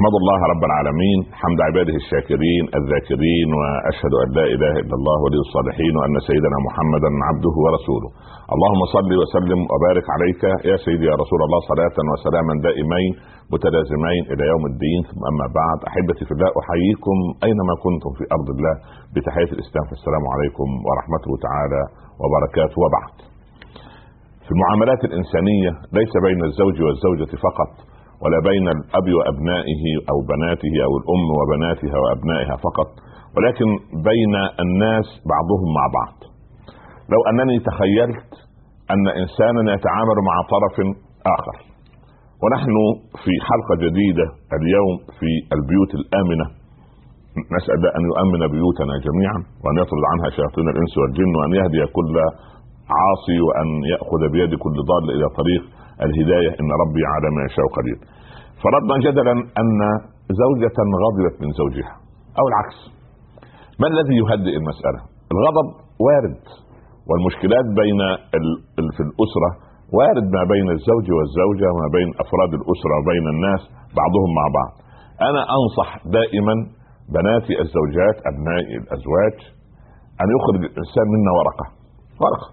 احمد الله رب العالمين حمد عباده الشاكرين الذاكرين وأشهد أن لا إله إلا الله ولي الصالحين وأن سيدنا محمدا عبده ورسوله. اللهم صل وسلم وبارك عليك يا سيدي يا رسول الله صلاة وسلاما دائمين متلازمين إلى يوم الدين. ثم أما بعد أحبتي في الله أحييكم أينما كنتم في أرض الله بتحية الإسلام. فالسلام عليكم ورحمته تعالى وبركاته. وبعد في المعاملات الإنسانية ليس بين الزوج والزوجة فقط. ولا بين الأب وأبنائه أو بناته أو الأم وبناتها وأبنائها فقط ولكن بين الناس بعضهم مع بعض. لو أنني تخيلت أن انسانا يتعامل مع طرف آخر ونحن في حلقة جديدة اليوم في البيوت الآمنة نسأل أن يؤمن بيوتنا جميعا وأن يطرد عنها شياطين الإنس والجن وأن يهدي كل عاصي وأن يأخذ بيد كل ضال إلى طريق الهداية إن ربي على ما يشاء قدير. فرضنا جدلا أن زوجة غضبت من زوجها أو العكس. ما الذي يهدئ المسألة؟ الغضب وارد والمشكلات بين. في الأسرة وارد ما بين الزوج والزوجة وما بين أفراد الأسرة وبين الناس بعضهم مع بعض. أنا أنصح دائما بناتي الزوجات أبنائي الأزواج أن يخرج الإنسان منا ورقة ورقة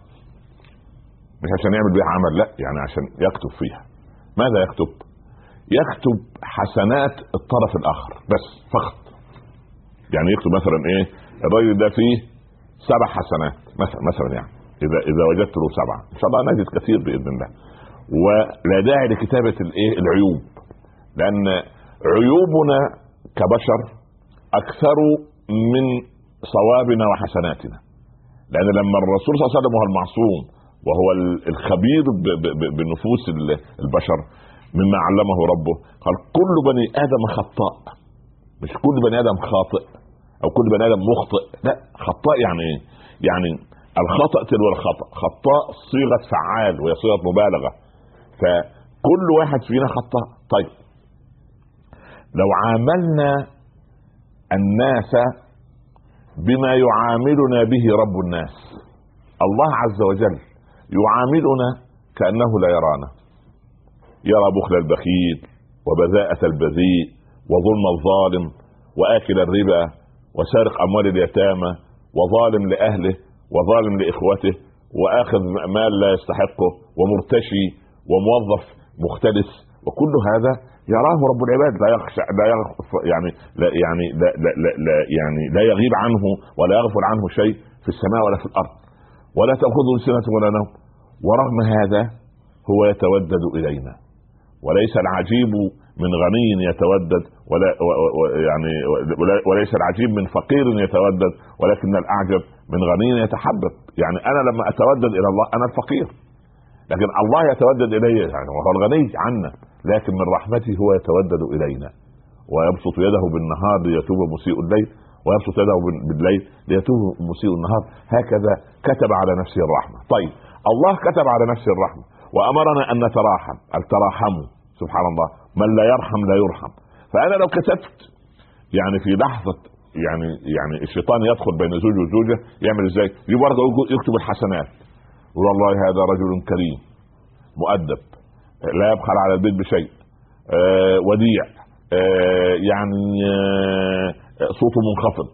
مش عشان يعمل بيها عمل لا يعني عشان يكتب فيها. ماذا يكتب؟ يكتب حسنات الطرف الآخر بس فقط. يعني يكتب مثلا إيه؟ الراجل ده فيه سبع حسنات مثلا مثلا يعني. إذا إذا وجدت له سبعه ان شاء الله نجد كثير بإذن الله. ولا داعي لكتابة الإيه؟ العيوب. لأن عيوبنا كبشر أكثر من صوابنا وحسناتنا. لأن لما الرسول صلى الله عليه وسلم وهو المعصوم وهو الخبير بنفوس البشر مما علمه ربه. قال كل بني آدم خطاء. مش كل بني آدم خاطئ أو كل بني آدم مخطئ. لا خطاء يعني إيه؟ يعني الخطأ تلو الخطأ. خطاء صيغة فعال وهي صيغة مبالغة. فكل واحد فينا خطاء. طيب. لو عاملنا الناس بما يعاملنا به رب الناس الله عز وجل يعاملنا كأنه لا يرانا. يرى بخل البخيل وبذاءة البذيء وظلم الظالم وآكل الربا وسارق أموال اليتامى وظالم لأهله وظالم لإخوته وآخذ مال لا يستحقه ومرتشي وموظف مختلس. وكل هذا يراه رب العباد لا يخشى لا يغف يعني لا يعني لا, لا, لا, لا يعني لا يغيب عنه ولا يغفل عنه شيء في السماء ولا في الأرض. ولا تاخذه سنة ولا نوم. ورغم هذا هو يتودد إلينا. وليس العجيب من غني يتودد ولا يعني وليس العجيب من فقير يتودد ولكن الأعجب من غني يتحبب يعني أنا لما أتودد إلى الله أنا الفقير. لكن الله يتودد إلي يعني وهو الغني عنا. لكن من رحمته هو يتودد إلينا. ويبسط يده بالنهار ليتوب مسيء الليل. ويبسط يده بالليل ليتوب مسيء النهار. هكذا كتب على نفسه الرحمة. طيب الله كتب على نفسه الرحمة. وأمرنا أن نتراحم تراحموا. سبحان الله من لا يرحم لا يرحم. فأنا لو كتبت يعني في لحظة يعني يعني الشيطان يدخل بين زوج وزوجة يعمل إزاي؟ ورقه يكتب الحسنات. والله هذا رجل كريم مؤدب لا يبخل على البيت بشيء آه وديع آه يعني آه صوته منخفض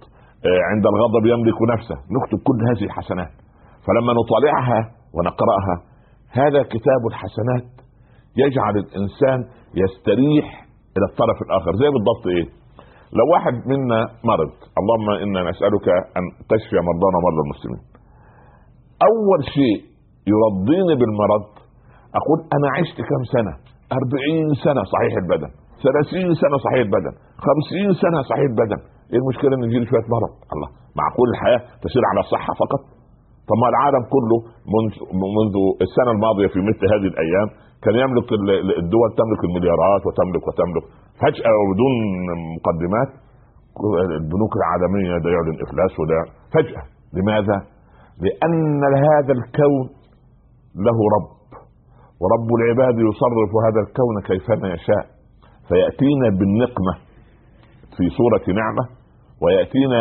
آه عند الغضب يملك نفسه. نكتب كل هذه الحسنات. فلما نطالعها ونقرأها هذا كتاب الحسنات يجعل الإنسان يستريح إلى الطرف الآخر. زي بالضبط إيه؟ لو واحد منا مرض اللهم إنا نسألك أن تشفي مرضانا ومرضى المسلمين. أول شيء يرضيني بالمرض أقول أنا عشت كم سنة؟ أربعين سنة صحيح البدن. ثلاثين سنة صحيح البدن. خمسين سنة صحيح البدن. إيه المشكلة ان يجيلي شوية مرض. الله. معقول الحياة تسير على صحة فقط؟ طب ما العالم كله منذ منذ السنة الماضية في مثل هذه الأيام كان يملك الدول تملك المليارات وتملك وتملك. فجأة وبدون مقدمات البنوك العالمية ده يعلن إفلاس وده. فجأة. لماذا؟ لأن هذا الكون له رب. ورب العباد يصرف هذا الكون كيفما يشاء. فيأتينا بالنقمة في صورة نعمة ويأتينا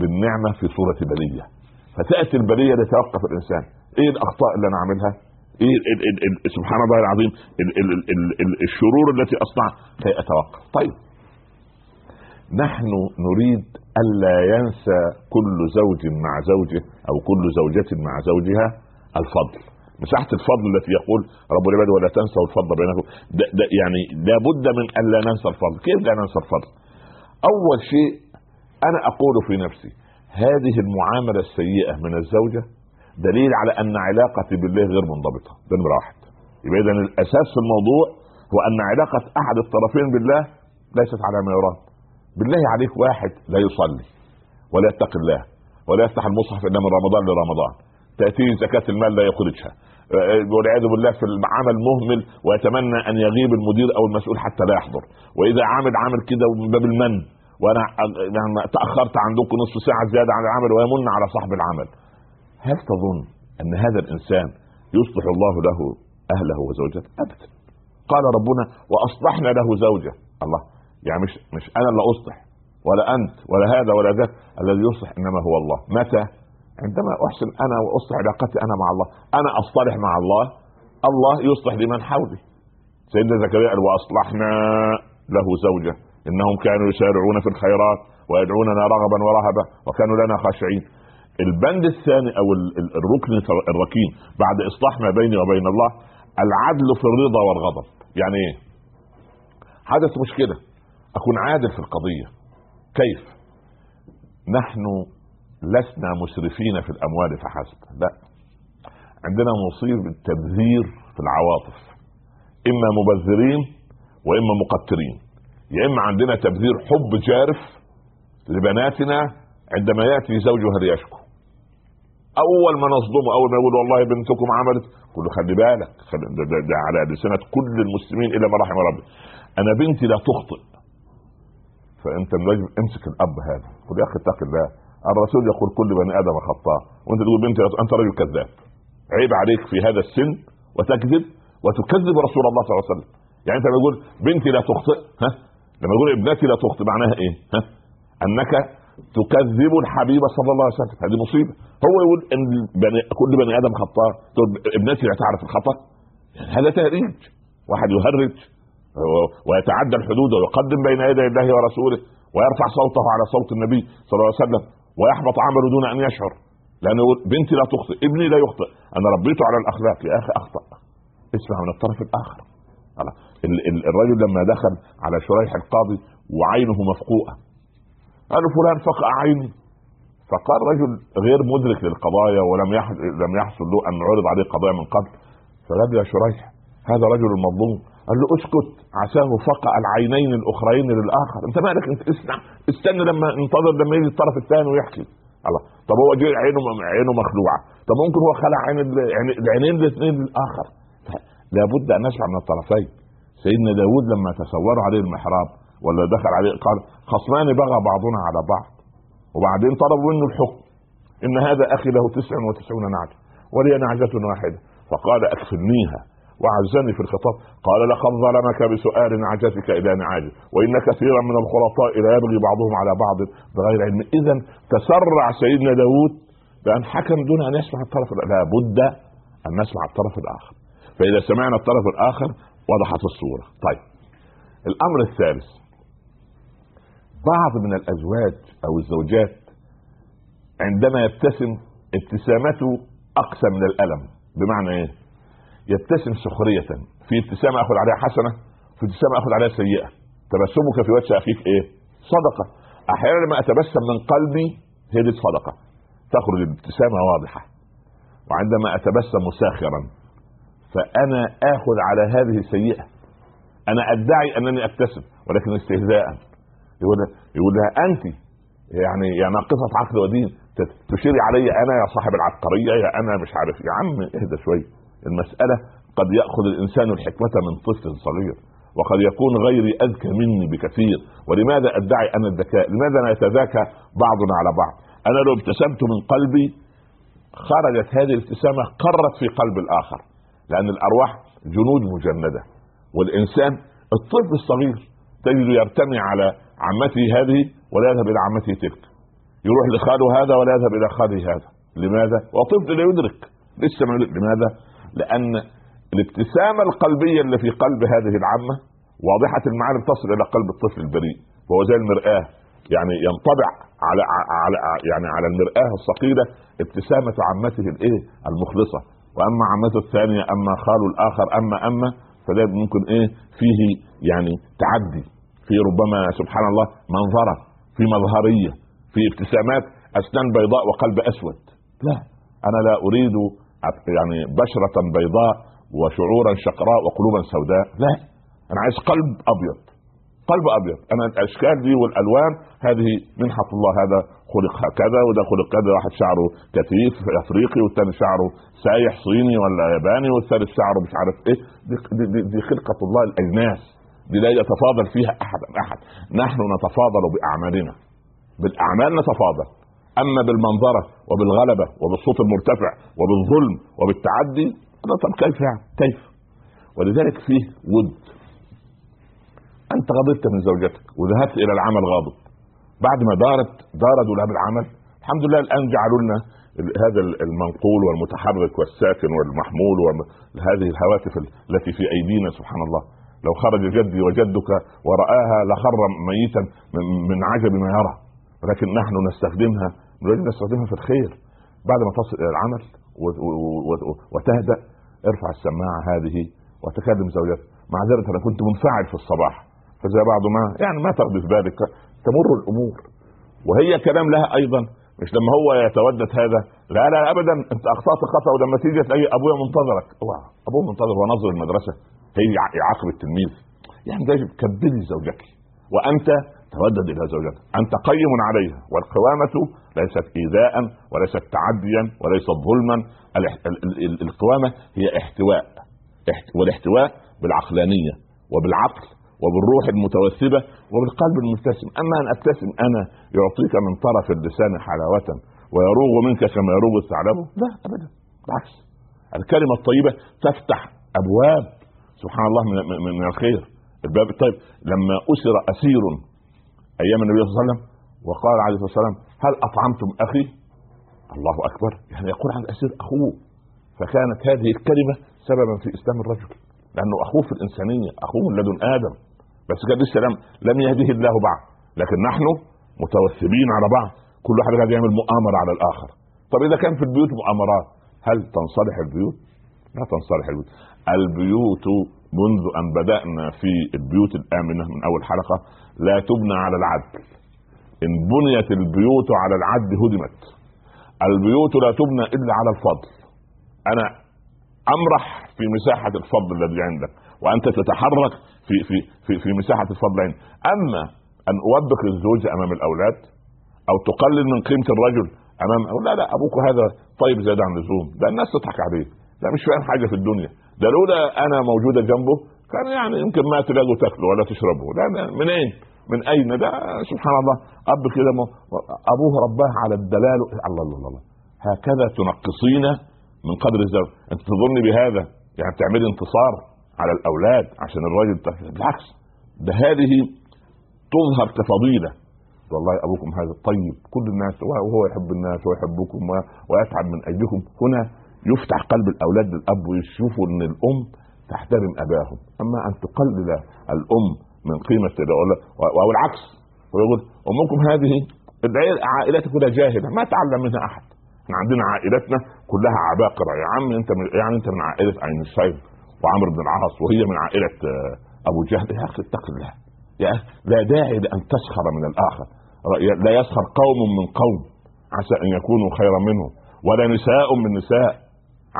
بالنعمة في صورة بلية فتأتي البلية ليتوقف الإنسان. إيه الأخطاء اللي أنا عاملها؟ إيه ال ال ال سبحان الله العظيم ال ال ال ال الشرور التي اصنعها كي أتوقف. طيب. نحن نريد الا ينسى كل زوج مع زوجه أو كل زوجة مع زوجها الفضل. مساحة الفضل التي يقول رب العباد ولا تنسوا الفضل بينكم. ده ده يعني لابد من أن لا ننسى الفضل. كيف لا ننسى الفضل؟ أول شيء أنا أقول في نفسي هذه المعاملة السيئة من الزوجة دليل على أن علاقتي بالله غير منضبطة. ده نمرة واحد. يبقى اذا الأساس في الموضوع هو أن علاقة أحد الطرفين بالله ليست على ما يرام بالله عليك واحد لا يصلي ولا يتقي الله ولا يفتح المصحف إلا من رمضان لرمضان. تأتيه زكاة المال لا يخرجها. والعياذ بالله في العمل مهمل ويتمنى أن يغيب المدير أو المسؤول حتى لا يحضر. وإذا عامل عامل كده من باب المن وأنا يعني تأخرت عندكم نصف ساعة زيادة عن العمل ويمن على صاحب العمل هل تظن أن هذا الإنسان يصلح الله له أهله وزوجته؟ ابدا. قال ربنا وأصلحنا له زوجه، الله يعني مش مش أنا اللي أصلح ولا أنت ولا هذا ولا ذاك الذي يصلح إنما هو الله، متى؟ عندما أحسن أنا وأصلح علاقتي أنا مع الله، أنا أصطلح مع الله الله يصلح لمن حولي. سيدنا زكريا قال وأصلحنا له زوجه إنهم كانوا يسارعون في الخيرات ويدعوننا رغبا ورهبا وكانوا لنا خاشعين. البند الثاني أو الركن الركين بعد إصلاح ما بيني وبين الله العدل في الرضا والغضب. يعني إيه؟ حدث مشكلة. أكون عادل في القضية. كيف؟ نحن لسنا مسرفين في الأموال فحسب. لا. عندنا مصيبه التبذير في العواطف. إما مبذرين وإما مقترين. يا إما عندنا تبذير حب جارف لبناتنا عندما يأتي زوجها ليشكو. أول ما نصدمه أول ما يقول والله بنتكم عملت قل له خلي بالك خلي ده, ده, ده على لسانة كل المسلمين الا ما رحم ربي. أنا بنتي لا تخطئ. فأنت امسك الأب هذا قل يا أخي اتق الله الرسول يقول كل بني آدم خطاء. وأنت تقول بنتي أنت رجل كذاب. عيب عليك في هذا السن وتكذب وتكذب رسول الله صلى الله عليه وسلم. يعني أنت بتقول بنتي لا تخطئ ها؟ لما يقول ابنتي لا تخطئ معناها إيه؟ ها؟ أنك تكذب الحبيب صلى الله عليه وسلم. هذه مصيبة. هو يقول إن بني كل بني آدم خطاء. ابنتي لا تعرف الخطأ. يعني هذا تهريج. واحد يهرج ويتعدى الحدود ويقدم بين يدي الله ورسوله ويرفع صوته على صوت النبي صلى الله عليه وسلم ويحبط عمله دون أن يشعر. لأنه يقول بنتي لا تخطئ ابني لا يخطئ. أنا ربيته على الأخلاق يا أخي أخطأ. اسمع من الطرف الآخر. الرجل لما دخل على شريح القاضي وعينه مفقوءه قالوا فلان فقع عيني. فقال رجل غير مدرك للقضايا ولم لم يحصل له أن عرض عليه قضايا من قبل فقال يا شريح هذا رجل مظلوم. قال له اسكت عساه فقع العينين الأخرين للآخر. انت مالك؟ انت اسمع استنى لما انتظر لما يجي الطرف الثاني ويحكي. الله طب هو جه عينه عينه مخلوعة. طب ممكن هو خلع عين العينين الاثنين للآخر. لابد أن نسمع من الطرفين. سيدنا داود لما تصوروا عليه المحراب ولا دخل عليه قال خصمان بغى بعضنا على بعض. وبعدين طلبوا منه الحكم. إن هذا أخي له تسع وتسعون نعجة ولي نعجة واحدة. فقال اكفلنيها وعزني في الخطاب. قال لقد ظلمك بسؤال نعجتك إلى نعاجه وإن كثيرا من الخلطاء لا يبغي بعضهم على بعض بغير علم. اذا تسرع سيدنا داود بأن حكم دون أن يسمع الطرف لا بد أن نسمع الطرف الآخر. فإذا سمعنا الطرف الآخر وضحت الصورة. طيب. الأمر الثالث. بعض من الأزواج أو الزوجات عندما يبتسم ابتسامته أقسى من الألم. بمعنى إيه؟ يبتسم سخرية. في ابتسامة أخذ عليها حسنة في ابتسامة أخذ عليها سيئة. تبسمك في وجه أخيك إيه؟ صدقة. أحيانا لما أتبسم من قلبي هي دي صدقة تخرج الابتسامة واضحة. وعندما أتبسم ساخرا فأنا آخذ على هذه سيئة أنا أدعي أنني ابتسم ولكن استهزاء. يقول يقول لها انت يعني يا ناقصة عقل ودين تشيري علي أنا يا صاحب العبقرية يا أنا مش عارف. يا عم اهدى شوية المسألة قد يأخذ الإنسان الحكمة من طفل صغير وقد يكون غيري أذكى مني بكثير. ولماذا أدعي أنا الذكاء؟ لماذا نتذاكى بعضنا على بعض؟ أنا لو ابتسمت من قلبي خرجت هذه الابتسامة قرت في قلب الآخر. لأن الأرواح جنود مجندة. والإنسان الطفل الصغير تجد يرتمي على عمته هذه ولا يذهب إلى عمته تلك. يروح لخاله هذا ولا يذهب إلى خاله هذا. لماذا؟ وطفل لا يدرك. لسه لماذا؟ لأن الابتسامة القلبية اللي في قلب هذه العمة واضحة المعاني تصل إلى قلب الطفل البريء. وهو زي المرآة. يعني ينطبع على على يعني على المرآة الثقيله ابتسامة عمته الإيه؟ المخلصة. وأما عمته الثانية أما خاله الآخر أما أما فده ممكن إيه؟ فيه يعني تعدي. في ربما سبحان الله منظرة في مظهرية في ابتسامات أسنان بيضاء وقلب أسود. لا أنا لا أريد يعني بشرة بيضاء وشعورا شقراء وقلوبا سوداء. لا أنا عايز قلب أبيض. قلب أبيض. أنا الأشكال دي والألوان هذه منحه الله هذا خلق هكذا وده خلق كذا. واحد شعره كثيف أفريقي والثاني شعره سايح صيني ولا ياباني والثالث شعره مش عارف إيه. دي, دي, دي خلقة الله الاجناس دي لا يتفاضل فيها أحد أحد. نحن نتفاضل بأعمالنا. بالأعمال نتفاضل. أما بالمنظرة وبالغلبة وبالصوت المرتفع وبالظلم وبالتعدي طب كيف يعني؟ كيف؟ ولذلك فيه ود. أنت غضبت من زوجتك وذهبت إلى العمل غاضب. بعد ما دارت داروا لها بالعمل الحمد لله الآن جعلوا لنا هذا المنقول والمتحرك والساكن والمحمول وهذه الهواتف التي في أيدينا سبحان الله. لو خرج جدي وجدك ورآها لخر ميتا من عجب ما يرى. ولكن نحن نستخدمها نريد نستخدمها في الخير. بعد ما تصل إلى العمل وتهدأ ارفع السماعة هذه وتكلم زوجتك. معذرة أنا كنت منفعل في الصباح. فزي بعض ما يعني ما في بالك تمر الأمور. وهي كلام لها أيضا مش لما هو يتودد هذا لا لا ابدا أنت أخطأت خطأ ولما تيجي تلاقي أبويا منتظرك. أبوه منتظر ونظر المدرسة. هي يعاقب التلميذ. يعني ده كبدي زوجك. وأنت تودد إلى زوجتك أنت قيم عليها. والقوامة ليست ايذاء وليست تعديا وليست ظلما. القوامة هي احتواء. والاحتواء بالعقلانية وبالعقل. وبالروح المتوثبه وبالقلب المبتسم. أما أن أبتسم أنا يعطيك من طرف اللسان حلاوة ويروغ منك كما يروغ الثعلب؟ لا ابدا بالعكس. الكلمة الطيبة تفتح أبواب سبحان الله من, من, الخير. الباب الطيب. لما أسر أسير أيام النبي صلى الله عليه وسلم وقال عليه الصلاة والسلام هل أطعمتم أخي؟ الله أكبر. يعني يقول عن الاسير أخوه. فكانت هذه الكلمة سببا في إسلام الرجل. لأنه أخوه في الإنسانية أخوه لدن آدم. بس كان لسه لم لم يهده الله بعد. لكن نحن متوثبين على بعض. كل واحد قاعد يعمل مؤامرة على الآخر. طب إذا كان في البيوت مؤامرات هل تنصلح البيوت؟ لا تنصلح البيوت. البيوت منذ أن بدأنا في البيوت الآمنة من أول حلقة لا تبنى على العدل. إن بنيت البيوت على العدل هدمت. البيوت لا تبنى إلا على الفضل. أنا أمرح في مساحة الفضل الذي عندك وأنت تتحرك في في في في مساحة الفضل عندك أما أن اوبخ الزوج أمام الأولاد أو تقلل من قيمة الرجل امام لا لا أبوك هذا طيب زاد عن اللزوم. ده الناس تضحك عليه. ده مش فاهم حاجة في الدنيا. ده لولا أنا موجودة جنبه كان يعني يمكن ما تلاقوا تاكلوا ولا تشربوا لا منين؟ من أين؟ ده سبحان الله. أب كده أبوه رباه على الدلال. الله الله الله. هكذا تنقصين من قدر الزوج. أنت تظني بهذا؟ يعني تعملي انتصار. على الأولاد عشان الراجل بالعكس ده هذه تظهر كفضيلة. والله أبوكم هذا طيب. كل الناس وهو يحب الناس ويحبكم ويتعب من اجلكم هنا يفتح قلب الأولاد للأب ويشوفوا إن الأم تحترم أباهم. أما أن تقلل الأم من قيمة أو العكس ويقول أمكم هذه عائلتك كلها جاهلة ما تعلم منها أحد. إحنا عندنا عائلتنا كلها عباقرة. يا عم أنت من يعني أنت من عائلة اينشتاين وعمرو بن العاص وهي من عائلة آه، أبو جهل يا أخي اتق الله يا أخي لا داعي لأن تسخر من الآخر. لا يسخر قوم من قوم. عسى أن يكونوا خيرا منهم. ولا نساء من نساء.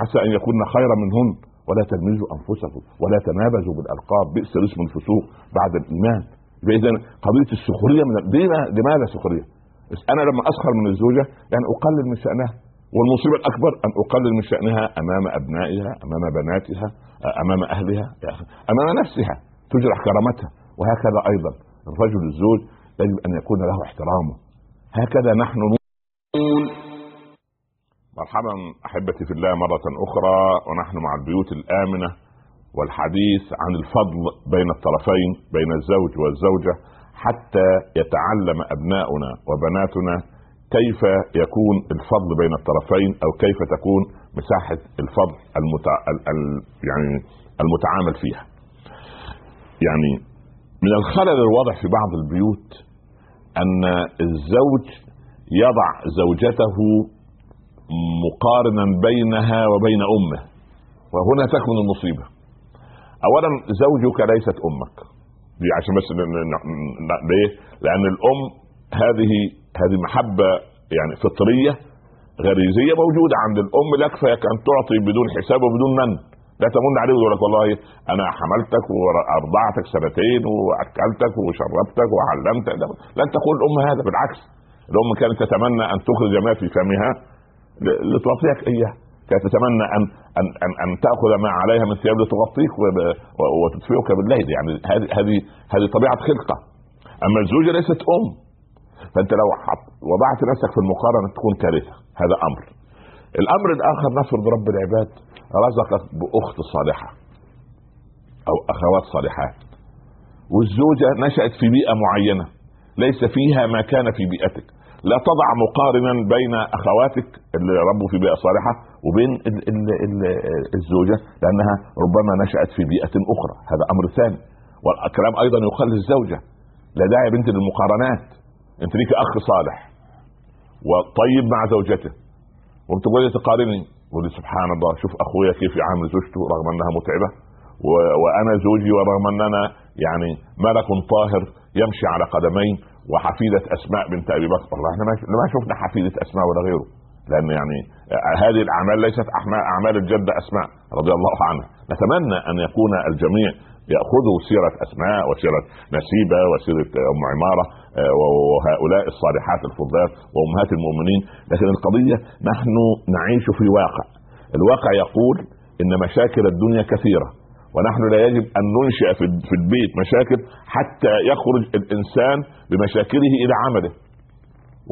عسى أن يكون خيرا منهن. ولا تلمزوا أنفسكم. ولا تنابزوا بالألقاب. بئس الاسم الفسوق بعد الإيمان. اذا قضية السخرية من لماذا سخرية؟ أنا لما أسخر من الزوجة يعني أقلل من شأنها. والمصيبة الأكبر أن أقلل من شأنها أمام أبنائها أمام بناتها أمام أهلها أمام نفسها تجرح كرامتها. وهكذا أيضا الرجل الزوج يجب أن يكون له احترامه. هكذا نحن مرحبا أحبتي في الله مرة أخرى ونحن مع البيوت الآمنة والحديث عن الفضل بين الطرفين بين الزوج والزوجة حتى يتعلم أبناؤنا وبناتنا كيف يكون الفضل بين الطرفين أو كيف تكون مساحة الفضل المتع... ال... يعني المتعامل فيها. يعني من الخلل الواضح في بعض البيوت أن الزوج يضع زوجته مقارنا بينها وبين أمه وهنا تكمن المصيبة اولا زوجك ليست أمك دي عشان بس ليه؟ لأن الأم هذه هذه محبة يعني فطرية غريزية موجودة عند الأم لك فيك أن تعطي بدون حساب وبدون من لا تمن عليه ويقول لك والله أنا حملتك وأرضعتك سنتين وأكلتك وشربتك وعلمتك. لن تقول الأم هذا بالعكس. الأم كانت تتمنى أن تخرج ما في فمها لتعطيك إياه. كانت تتمنى ان ان ان, أن تأخذ ما عليها من ثياب لتغطيك وتدفئك بالليل. يعني هذه هذه هذه طبيعة خلقة. أما الزوجة ليست أم. فانت لو وضعت نفسك في المقارنة تكون كارثة. هذا أمر. الأمر الآخر نفرض رب العباد رزقك بأخت صالحة أو أخوات صالحات. والزوجة نشأت في بيئة معينة ليس فيها ما كان في بيئتك. لا تضع مقارنا بين أخواتك اللي ربوا في بيئة صالحة وبين ال ال ال الزوجة لأنها ربما نشأت في بيئة أخرى. هذا أمر ثاني. والكلام أيضا يقال للزوجه لا داعي بنت للمقارنات. أنت ليك أخ صالح وطيب مع زوجته. وبتقولي تقارني. تقولي سبحان الله شوف أخويا كيف يعامل زوجته رغم أنها متعبة. و... وأنا زوجي ورغم اننا يعني ملك طاهر يمشي على قدمين وحفيدة أسماء بنت أبي بكر. والله إحنا ما شفنا حفيدة أسماء ولا غيره. لأن يعني هذه الأعمال ليست أعمال الجده أسماء رضي الله عنها نتمنى أن يكون الجميع يأخذوا سيرة أسماء وسيرة نسيبة وسيرة أم عمارة آه، وهؤلاء الصالحات الفضلات وأمهات المؤمنين. لكن القضية نحن نعيش في واقع. الواقع يقول إن مشاكل الدنيا كثيرة ونحن لا يجب أن ننشئ في البيت مشاكل حتى يخرج الإنسان بمشاكله إلى عمله.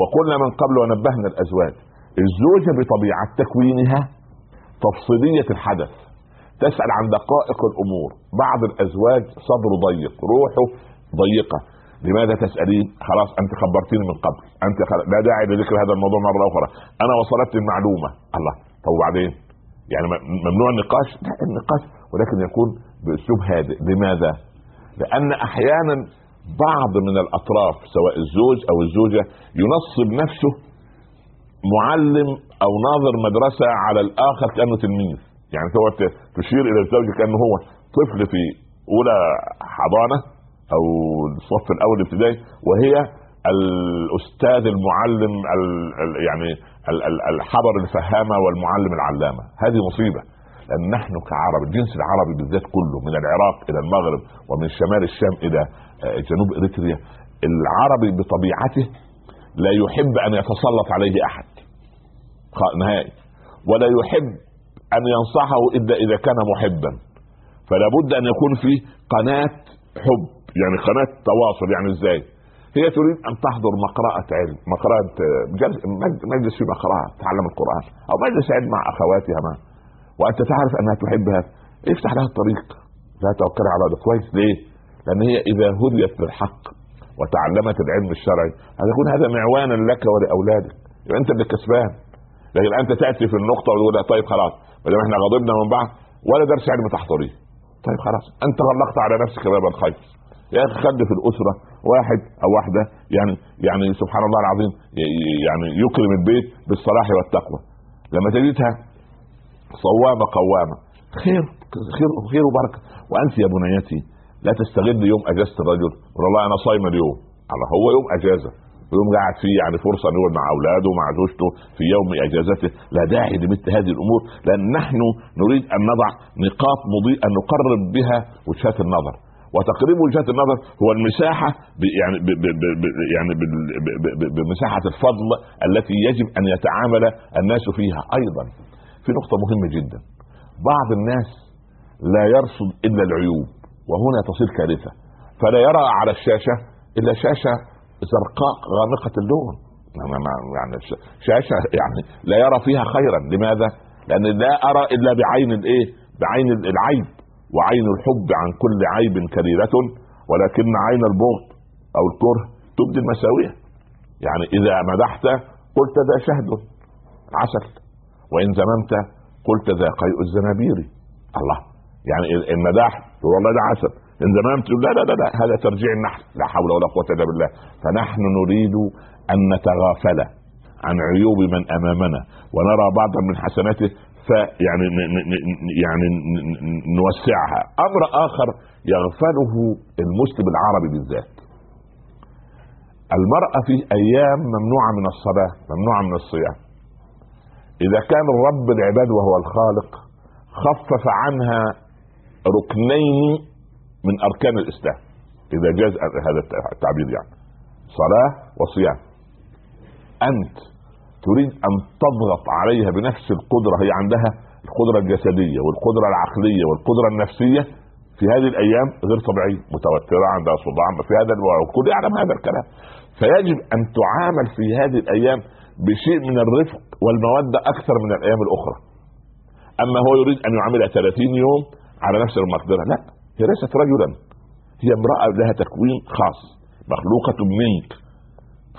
وقلنا من قبل ونبهنا الأزواج الزوجة بطبيعة تكوينها تفصيلية الحدث. تسأل عن دقائق الأمور. بعض الأزواج صدره ضيق روحه ضيقة. لماذا تسالين خلاص أنت خبرتيني من قبل. أنت خلاص لا داعي لذكر هذا الموضوع مرة أخرى. أنا وصلت المعلومه الله. طب وبعدين؟ يعني ممنوع النقاش؟ لا النقاش ولكن يكون بأسلوب هادئ. لماذا؟ لأن أحيانا بعض من الأطراف سواء الزوج أو الزوجة ينصب نفسه معلم أو ناظر مدرسة على الآخر كأنه تلميذ. يعني تقعد تشير إلى الزوج كأنه هو طفل في أولى حضانة أو الصف الأول الابتدائي وهي الأستاذ المعلم ال يعني الحبر الفهامة والمعلم العلامة. هذه مصيبة لأن نحن كعرب الجنس العربي بالذات كله من العراق إلى المغرب ومن شمال الشام إلى آه، جنوب إريتريا العربي بطبيعته لا يحب أن يتسلط عليه أحد نهائي ولا يحب أن ينصحه الا إذا كان محبا. فلا بد أن يكون في قناة حب يعني قناة تواصل يعني إزاي؟ هي تريد أن تحضر مقرأة علم مقرأة مجلس في مقرأة تعلم القرآن أو مجلس علم مع أخواتها ما. وأنت تعرف أنها تحب هذا. افتح لها الطريق. لا توكل على ده كويس. ليه؟ لأن هي إذا هديت بالحق وتعلمت العلم الشرعي هيكون هذا معوانا لك ولأولادك. يبقى أنت اللي كسبان. لكن أنت تأتي في النقطة وتقول طيب خلاص. دام إحنا غضبنا من بعض ولا درس علم تحضريه طيب خلاص انت غلقت على نفسك باب الخير. يا أخي خلي في الأسرة واحد أو واحدة يعني يعني سبحان الله العظيم يعني يكرم البيت بالصلاح والتقوى. لما تجدها صوامه قوامة. خير خير خير وبركة. وأنت يا بنيتي لا تستغل يوم أجازة الرجل. والله أنا صايم اليوم. على هو يوم أجازة. ويوم قاعد فيه يعني فرصة ان مع أولاده ومع زوجته في يوم اجازته لا داعي لمثل هذه الأمور لأن نحن نريد أن نضع نقاط مضيئة نقرب بها وجهات النظر. وتقريب وجهات النظر هو المساحة يعني يعني بمساحة الفضل التي يجب أن يتعامل الناس فيها. أيضا في نقطة مهمة جدا. بعض الناس لا يرصد إلا العيوب وهنا تصير كارثة. فلا يرى على الشاشة إلا شاشة زرقاء غامقه اللون يعني شاشة يعني لا يرى فيها خيرا. لماذا؟ لأن لا أرى إلا بعين الايه؟ بعين العيب وعين الحب عن كل عيب كريره ولكن عين البغض أو الكره تبدي المساويه يعني إذا مدحت قلت ذا شهد عسل. وإن ذممت قلت ذا قيء الزنابير. الله. يعني المداح والله ده عسل. ان ذممت لا لا لا لا هذا ترجيع النحل. لا حول ولا قوة إلا بالله. فنحن نريد أن نتغافل عن عيوب من أمامنا ونرى بعضا من حسناته فيعني يعني نوسعها. أمر آخر يغفله المسلم العربي بالذات. المرأة في أيام ممنوعة من الصلاة ممنوعة من الصيام. إذا كان الرب العباد وهو الخالق خفف عنها ركنين من أركان الإسلام إذا جاز هذا التعبير يعني. صلاة وصيام. أنت تريد أن تضغط عليها بنفس القدرة هي عندها القدرة الجسدية والقدرة العقلية والقدرة النفسية في هذه الأيام غير طبيعية متوترة عندها صداع في هذا الكل يعلم هذا الكلام. فيجب أن تعامل في هذه الأيام بشيء من الرفق والمودة أكثر من الأيام الأخرى. أما هو يريد أن يعاملها 30 يوم على نفس المقدرة لا. هي ليست رجلا. هي امرأة لها تكوين خاص. مخلوقة منك.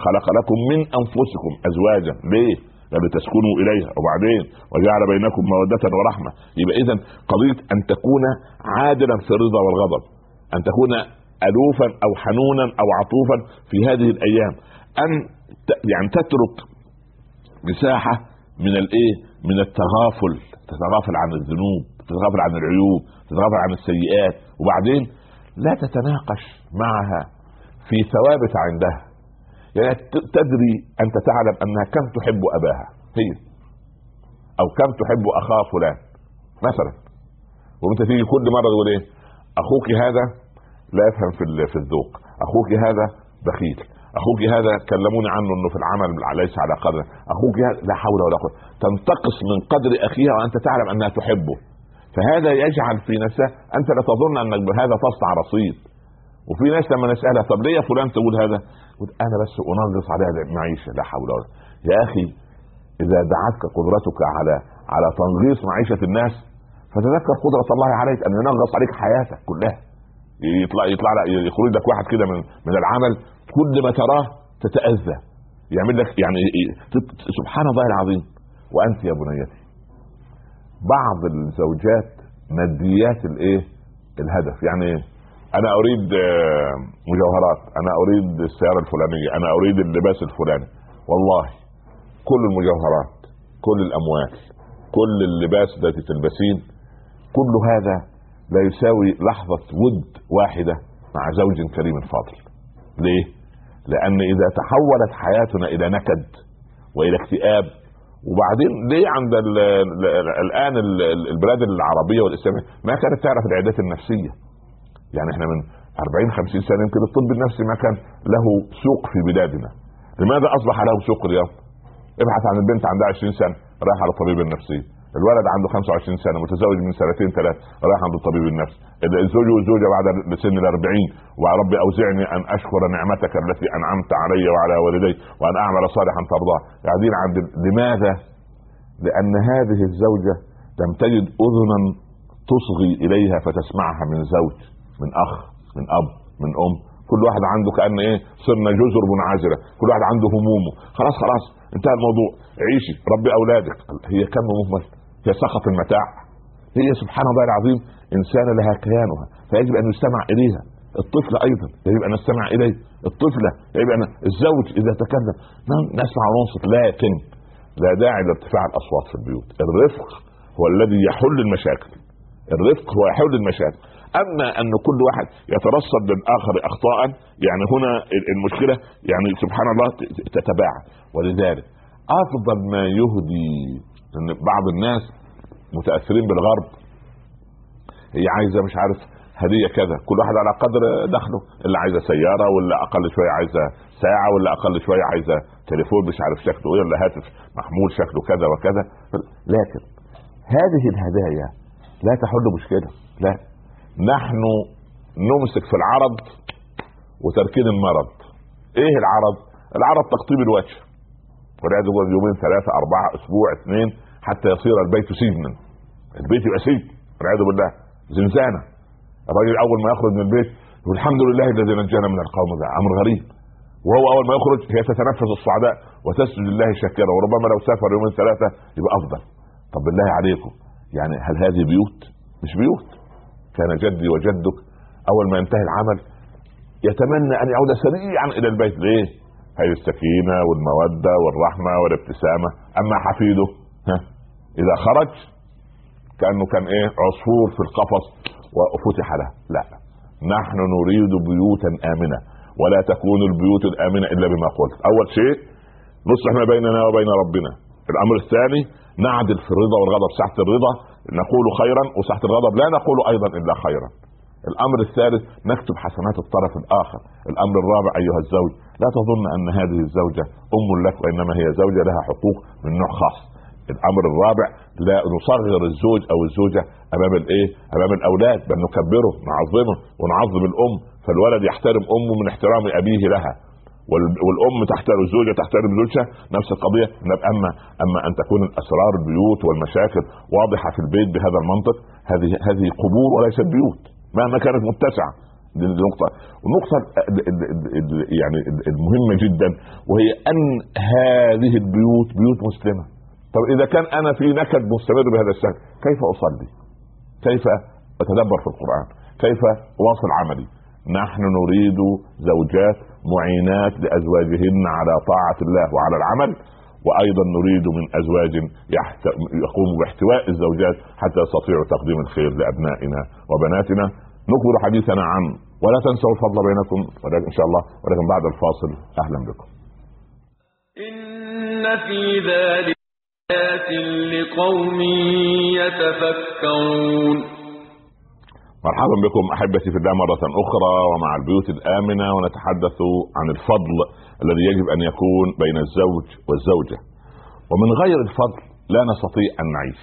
خلق لكم من أنفسكم ازواجا. ليه؟ لتسكنوا إليها. وبعدين وجعل بينكم مودة ورحمة. يبقى اذا قضية أن تكون عادلا في الرضا والغضب. أن تكون الوفا أو حنونا أو عطوفا في هذه الأيام. أن يعني تترك مساحة من الإيه؟ من التغافل. تتغافل عن الذنوب. تتغافل عن العيوب تتغافل عن السيئات وبعدين لا تتناقش معها في ثوابت عندها. يعني تدري أنت تعلم أنها كم تحب أباها. هي. أو كم تحب اخاه فلان. مثلا. وأنت تيجي كل مرة تقول إيه؟ أخوك هذا لا يفهم في في الذوق. أخوك هذا بخيل. أخوك هذا كلموني عنه إنه في العمل ليس على قدر. أخوك هذا لا حول ولا قوة. تنتقص من قدر أخيها وأنت تعلم أنها تحبه. فهذا يجعل في نفسها أنت لا تظن أنك بهذا تصنع رصيد. وفي ناس لما نسالها طب ليه فلان تقول هذا؟ أنا بس أنغص عليها المعيشة لا حول ولا يا أخي إذا دعتك قدرتك على على تنغيص معيشة الناس فتذكر قدرة الله عليك أن ينغص عليك حياتك كلها. يطلع يطلع يخرج لك واحد كده من من العمل كل ما تراه تتأذى. يعمل لك يعني سبحان الله العظيم. وأنت يا بنيتي بعض الزوجات ماديات الايه؟ الهدف. يعني إيه أنا أريد آه، مجوهرات أنا أريد السيارة الفلانية أنا أريد اللباس الفلاني. والله كل المجوهرات كل الأموال كل اللباس التي تلبسين كل هذا لا يساوي لحظة ود واحدة مع زوج كريم فاضل. ليه؟ لأن إذا تحولت حياتنا إلى نكد وإلى اكتئاب وبعدين ليه عند الآن البلاد العربية والإسلامية ما كانت تعرف العيادات النفسية؟ يعني إحنا من 40 50 سنة يمكن الطب النفسي ما كان له سوق في بلادنا. لماذا أصبح له سوق اليوم؟ ابحث عن البنت عندها 20 سنة رايح على الطبيب النفسي. الولد عنده 25 سنة متزوج من سنتين ثلاث رايح عند الطبيب النفسي. الزوج والزوجة بعد سن ال 40 وربي أوزعني أن أشكر نعمتك التي أنعمت علي وعلى والدي وأن أعمل صالحا ترضاه. قاعدين عند لماذا؟ لأن هذه الزوجة لم تجد اذنا تصغي إليها فتسمعها من زوج من أخ من أب من أم. كل واحد عنده كأن إيه صرنا جزر منعزلة. كل واحد عنده همومه. خلاص خلاص انتهى الموضوع. عيشي. ربي أولادك. هي كم مهمل هي سخط المتاع. هي سبحان الله العظيم انسانه لها كيانها فيجب أن يستمع إليها. الطفل أيضا يجب أن نستمع إليه. الطفلة يجب أن الزوج إذا تكلم. نعم نسمع وننصت لكن لا داعي لارتفاع الأصوات في البيوت. الرفق هو الذي يحل المشاكل. الرفق هو يحل المشاكل. أما أن كل واحد يترصد للاخر اخطاء يعني هنا المشكلة يعني سبحان الله تتباعد. ولذلك أفضل ما يهدي إن بعض الناس متأثرين بالغرب. هي عايزة مش عارف هدية كذا. كل واحد على قدر دخله. اللي عايزة سيارة ولا أقل شوية عايزة ساعة ولا أقل شوية عايزة تليفون مش عارف شكله إيه ولا هاتف محمول شكله كذا وكذا. لكن هذه الهدايا لا تحل مشكلة. لا. نحن نمسك في العرض وتركين المرض. إيه العرض؟ العرض تقطيب الوجه. والعياذ بالله يومين ثلاثة أربعة أسبوع اثنين حتى يصير البيت سجنا. البيت يبقى سجن. والعياذ بالله. زنزانة. الراجل أول ما يخرج من البيت يقول الحمد لله الذي نجانا من القوم ده أمر غريب. وهو أول ما يخرج هي تتنفس الصعداء وتسجد لله شاكرا وربما لو سافر يومين ثلاثة يبقى أفضل. طب بالله عليكم. يعني هل هذه بيوت؟ مش بيوت. كان جدي وجدك أول ما ينتهي العمل يتمنى أن يعود سريعا إلى البيت. ليه؟ هذه السكينة والمودة والرحمة والابتسامة. أما حفيده ها إذا خرج كأنه كان إيه عصفور في القفص وفتح له. لا نحن نريد بيوتا آمنة ولا تكون البيوت الآمنة إلا بما قلت. أول شيء نصلح ما بيننا وبين ربنا. الأمر الثاني نعدل في الرضا والغضب. ساعه الرضا نقول خيرا وساعه الغضب لا نقول أيضا إلا خيرا. الأمر الثالث نكتب حسنات الطرف الآخر. الأمر الرابع أيها الزوج لا تظن أن هذه الزوجة أم لك وإنما هي زوجة لها حقوق من نوع خاص. الأمر الرابع لا نصغر الزوج أو الزوجة أمام الإيه؟ أمام الأولاد بل نكبره نعظمه ونعظم الأم. فالولد يحترم أمه من احترام أبيه لها. والأم تحترم الزوجة تحترم زوجها. نفس القضية. اما أما أن تكون أسرار البيوت والمشاكل واضحة في البيت بهذا المنطق هذه هذه قبور وليست بيوت. مهما كانت متسعة دي نقطة النقطة يعني المهمة جدا وهي أن هذه البيوت بيوت مسلمة طب إذا كان أنا في نكد مستمر بهذا الشكل كيف أصلي؟ كيف أتدبر في القرآن؟ كيف أواصل عملي؟ نحن نريد زوجات معينات لأزواجهن على طاعة الله وعلى العمل وأيضا نريد من أزواج يقوم باحتواء الزوجات حتى يستطيعوا تقديم الخير لأبنائنا وبناتنا نكبر حديثنا عن ولا تنسوا الفضل بينكم ولكن إن شاء الله ولكن بعد الفاصل أهلا بكم. إن في ذلك لقوم يتفكرون مرحبا بكم أحبتي في الله مرة أخرى ومع البيوت الآمنة ونتحدث عن الفضل الذي يجب أن يكون بين الزوج والزوجة. ومن غير الفضل لا نستطيع أن نعيش.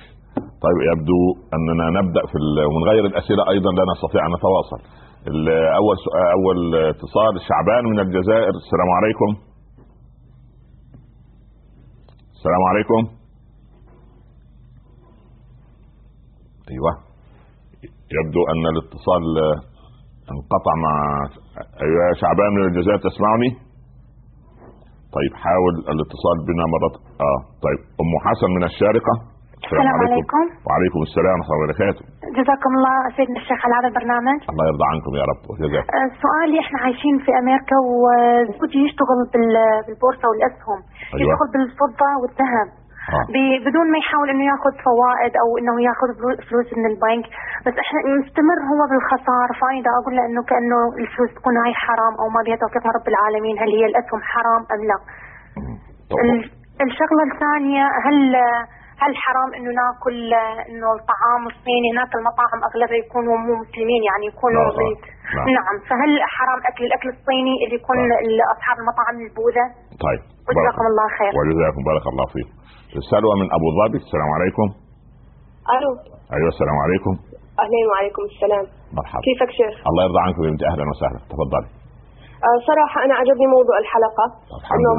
طيب يبدو أننا نبدأ في ومن غير الأسئلة أيضا لا نستطيع أن نتواصل. أول أول اتصال شعبان من الجزائر. السلام عليكم. السلام عليكم. أيوه. يبدو أن الاتصال انقطع مع أيها شعبان من الجزائر تسمعني؟ طيب حاول الاتصال بنا مرة آه طيب أم حسن من الشارقة السلام عليكم. عليكم وعليكم السلام ورحمة الله وبركاته جزاكم الله سيدنا الشيخ على هذا البرنامج الله يرضى عنكم يا رب وجزاك آه، سؤالي إحنا عايشين في أمريكا وزوجي يشتغل بالبورصة والأسهم أيوة. يشتغل بالفضة والذهب. بدون ما يحاول إنه ياخذ فوائد أو إنه ياخذ فلوس من البنك بس إحنا مستمر هو بالخسارة. فأنا أقول له إنه كأنه الفلوس تكون هاي حرام أو ما بها توفيق من رب العالمين هل هي الأسهم حرام أم لا؟ الشغلة الثانية هل هل حرام إنه ناكل إنه الطعام الصيني هناك المطاعم أغلبها يكونوا مو مسلمين يعني يكونوا لا من لا. نعم. فهل حرام أكل الأكل الصيني اللي يكون اصحاب المطاعم البوذا؟ طيب. وجزاكم الله خير. وجزاكم بارك الله فيك سلوى من أبو ظبي. السلام عليكم. ألو. أيوه السلام عليكم. أهلين وعليكم السلام. مرحبا. كيفك شيخ؟ الله يرضى عنكم يا بنتي أهلا وسهلا. تفضلي. صراحة أنا عجبني موضوع الحلقة إنه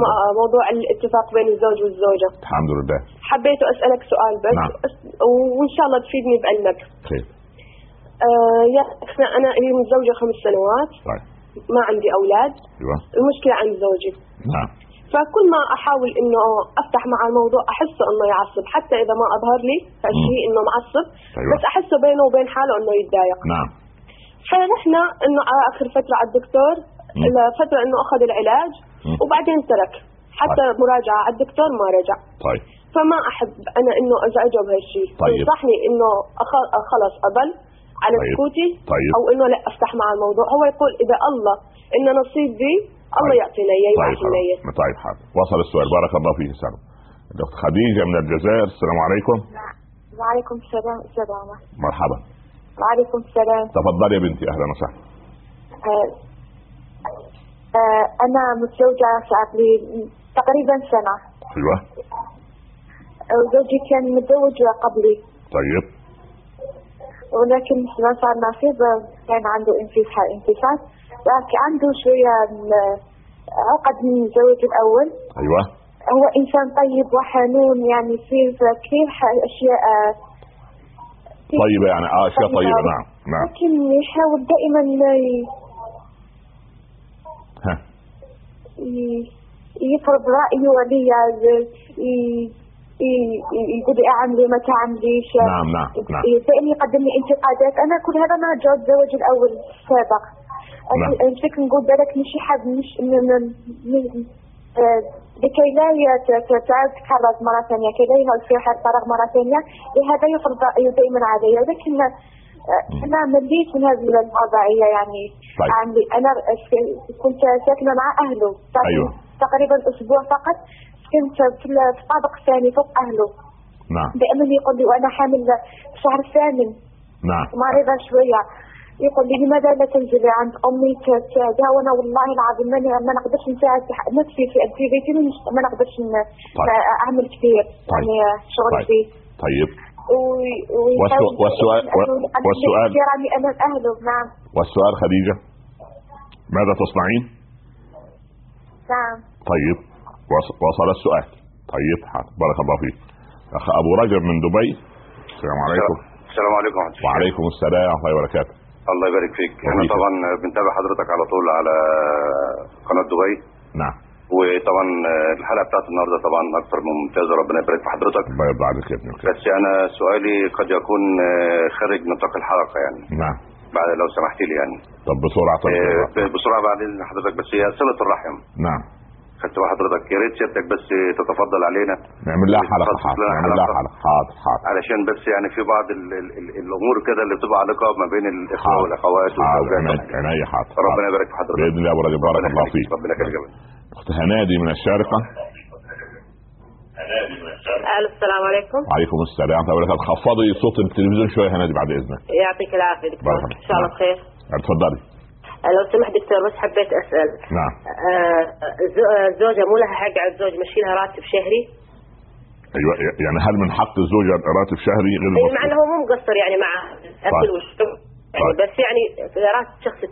موضوع الاتفاق بين الزوج والزوجة. الحمد لله. حبيت أسألك سؤال بس نعم. وإن شاء الله تفيدني بعلمك. خير آه يا أنا لي متزوجة خمس سنوات. طيب. ما عندي أولاد. أيوة. المشكلة عند زوجي. نعم. فكل ما أحاول إنه أفتح مع الموضوع أحسه إنه يعصب. حتى إذا ما أظهر لي فشيء إنه معصب. أيوة. بس أحسه بينه وبين حاله إنه يتضايق. نعم. فنحن إنه آخر فترة على الدكتور لفتره إنه أخذ العلاج. وبعدين ترك. حتى طيب. مراجعة على الدكتور ما رجع. طيب. فما أحب أنا إنه ازعجه بهالشيء طيب. ينصحني إنه أخ... خلص اضل على طيب. سكوتي طيب. أو إنه لا أفتح مع الموضوع. هو يقول إذا الله انه نصيب بي الله طيب. يعطينا إياه طيب يبعث طيب حاضر وصل السؤال. بارك الله فيك سلام. الأخت خديجة من الجزائر السلام عليكم. وعليكم السلام أستاذ عمر. مرحبا. وعليكم السلام. تفضلي يا بنتي أهلا وسهلا. آه آه أنا متزوجة صار لي تقريبا سنة. أيوه. وزوجي كان متزوج قبلي. طيب. ولكن ما صار نصيب كان عنده انفصال لكن عنده شوية عقد من الزوج الأول. أيوة. هو إنسان طيب وحنون يعني في كثير ح- أشياء طيبة يعني أشياء طيبة. نعم نعم. لكن يحاول دائما ها. يفرض رايه لي ي- ي- ي- يقول لي أعملي ما تعمليش. نعم نعم نعم. دائما يقدم لي انتقادات. أنا كل هذا ما جاء الزواج الأول السابق. نعم. نقول بالك مش حد مش آه، لكي لا يت- ت- تعد تتكرر مرة ثانية كي لا يهل في طرق مرة ثانية لهذا يفرض رأيه دائما علي. لكن آه، أنا مليت من هذه الوضعية يعني طيب. عندي أنا كنت ساكنة مع تقريباً- أيوة. تقريبا أسبوع فقط. كنت في ال- في الطابق الثاني فوق أهله. نعم. دائما يقول لي وأنا حامل في الشهر الثامن نعم. مريضه شوية. يقول لي لماذا لا تنزلي عند أمي؟ تساعدها وأنا والله العظيم ما نقدرش نساعد نفسي في مش- ما نقدرش طيب. أعمل كثير. طيب. يعني شغل طيب. فيه طيب. والسؤال- والسؤال- والسؤال- نعم. والسؤال خديجة. ماذا تصنعين؟ نعم. طيب وص- وصل السؤال. طيب حاضر بارك الله فيك. أخ أبو رجب من دبي. السلام عليكم. السلام عليكم. ورحمة وعليكم السلام ورحمة الله وبركاته. الله يبارك فيك. إحنا. طبعا بنتابع حضرتك على طول على قناة دبي. نعم. وطبعا الحلقة بتاعت النهاردة طبعا أكثر من ممتازة ربنا يبارك في حضرتك. الله عليك يا ابني. بس أنا سؤالي قد يكون خارج نطاق الحلقة يعني. نعم. بعد لو سمحت لي يعني. طب بسرعة طيب. آه، بسرعة بعد إذن حضرتك بس هي صلة الرحم. نعم. خدت بال حضرتك. يا ريت سيادتك بس تتفضل علينا. نعمل لها حلقة حاضر نعمل لها. حلقة حاضر حاضر علشان بس يعني في بعض ال ال ال الأمور كده اللي بتبقى علاقة ما بين الإخوة حاضر. والأخوات حاضر. والزوجات. عينيا حاضر. ربنا. يبارك في حضرتك. بإذن الله يا أبو رجب بارك الله. فيك. ربنا يخليك يا باشا. اخت هنادي من الشارقة ألو السلام عليكم وعليكم السلام ورحمه الله وبركاته خفضي صوت التلفزيون شوية هنادي بعد إذنك يعطيك العافية دكتور. إن شاء الله بخير اتفضلي لو سمحت دكتور بس حبيت أسأل نعم آه، الزو- الزوجة مو لها حق على الزوج مشي لها راتب شهري أيوه يعني هل من حق الزوجة راتب شهري غير يعني مع المصروف؟ إنه هو مو مقصر يعني مع الاكل طيب. والشرب يعني طيب. بس يعني راتب شخصي